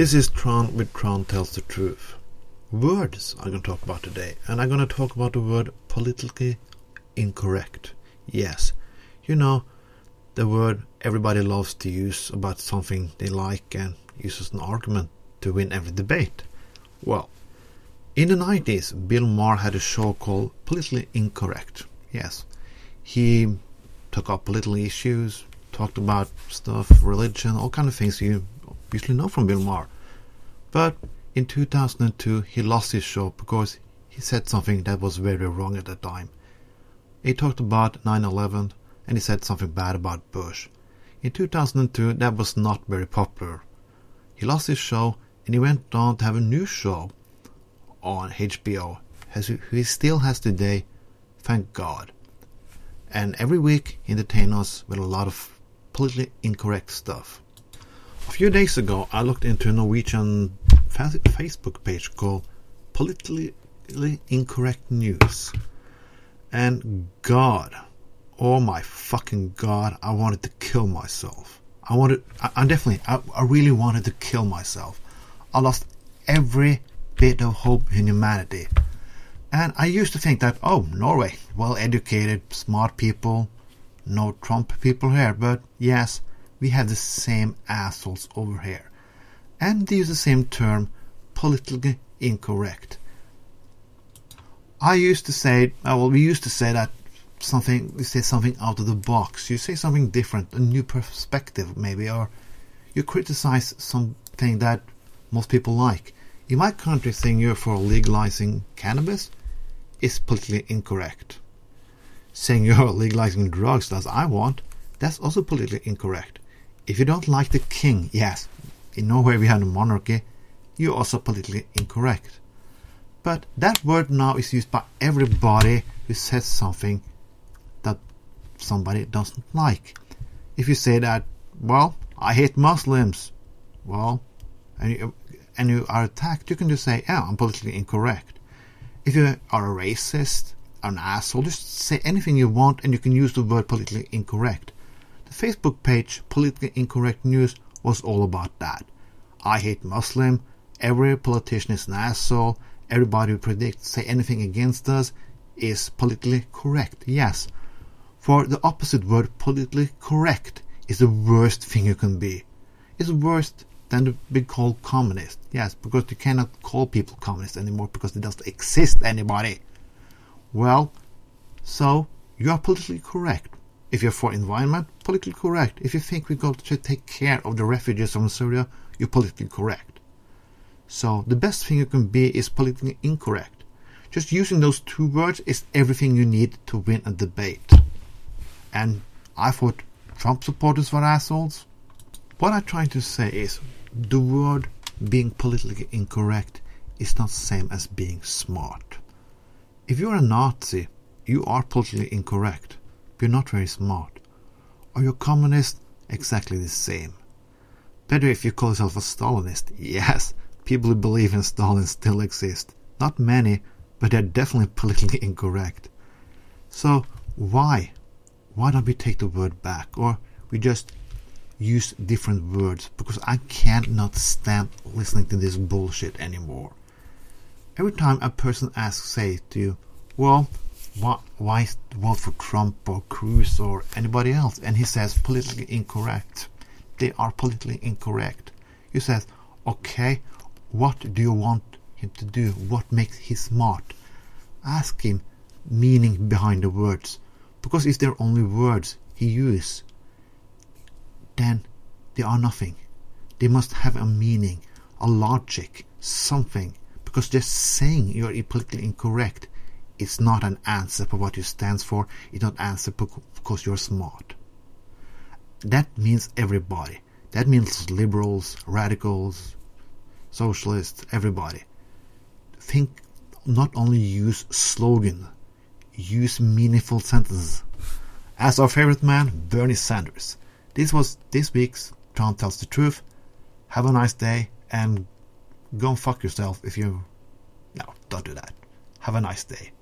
This is Trond with Trond Tells the Truth. Words I'm going to talk about today, and I'm going to talk about the word politically incorrect. Yes, you know, the word everybody loves to use about something they like and use as an argument to win every debate. Well, in the 90s, Bill Maher had a show called Politically Incorrect. Yes, he took up political issues, talked about stuff, religion, all kind of things you usually know from Bill Maher. But in 2002, he lost his show because he said something that was very wrong at the time. He talked about 9/11 and he said something bad about Bush. In 2002, that was not very popular. He lost his show and he went on to have a new show on HBO, as he still has today, thank God. And every week he entertains us with a lot of politically incorrect stuff. A few days ago, I looked into a Norwegian Facebook page called Politically Incorrect News. And God, oh my fucking God, I wanted to kill myself. I wanted, I, I definitely, I, I really wanted to kill myself. I lost every bit of hope in humanity. And I used to think that, oh, Norway, well educated, smart people, no Trump people here. But yes, we have the same assholes over here. And they use the same term, politically incorrect. I used to say, uh, well, we used to say that something, you say something out of the box. You say something different, a new perspective maybe, or you criticize something that most people like. In my country, saying you're for legalizing cannabis is politically incorrect. Saying you're legalizing drugs as I want, that's also politically incorrect. If you don't like the king, yes, in Norway we have a monarchy, you're also politically incorrect. But that word now is used by everybody who says something that somebody doesn't like. If you say that, well, I hate Muslims, well, and you, and you are attacked, you can just say, yeah, I'm politically incorrect. If you are a racist, an asshole, just say anything you want and you can use the word politically incorrect. The Facebook page, Politically Incorrect News, was all about that. I hate Muslim, every politician is an asshole, everybody who predicts say anything against us is politically correct. Yes. For the opposite word, politically correct, is the worst thing you can be. It's worse than to be called communist. Yes, because you cannot call people communist anymore because it doesn't exist anybody. Well, so you are politically correct. If you're for environment, politically correct. If you think we've got to take care of the refugees from Syria, you're politically correct. So the best thing you can be is politically incorrect. Just using those two words is everything you need to win a debate. And I thought Trump supporters were assholes. What I'm trying to say is the word being politically incorrect is not the same as being smart. If you're a Nazi, you are politically incorrect. You're not very smart. Are you a communist? Exactly the same. Better if you call yourself a Stalinist. Yes, people who believe in Stalin still exist. Not many, but they're definitely politically incorrect. So why? Why don't we take the word back? Or we just use different words? Because I cannot stand listening to this bullshit anymore. Every time a person asks, say to you, well, why, why vote for Trump or Cruz or anybody else? And he says politically incorrect. They are politically incorrect. You says, okay, what do you want him to do? What makes him smart? Ask him meaning behind the words. Because if they're only words he uses, then they are nothing. They must have a meaning, a logic, something. Because just saying you're politically incorrect is not an answer for what you stand for. It's not an answer because you're smart. That means everybody. That means liberals, radicals, socialists, everybody. Think not only use slogan, use meaningful sentences. As our favorite man, Bernie Sanders. This was this week's Trond Tells the Truth. Have a nice day and go fuck yourself if you. No, don't do that. Have a nice day.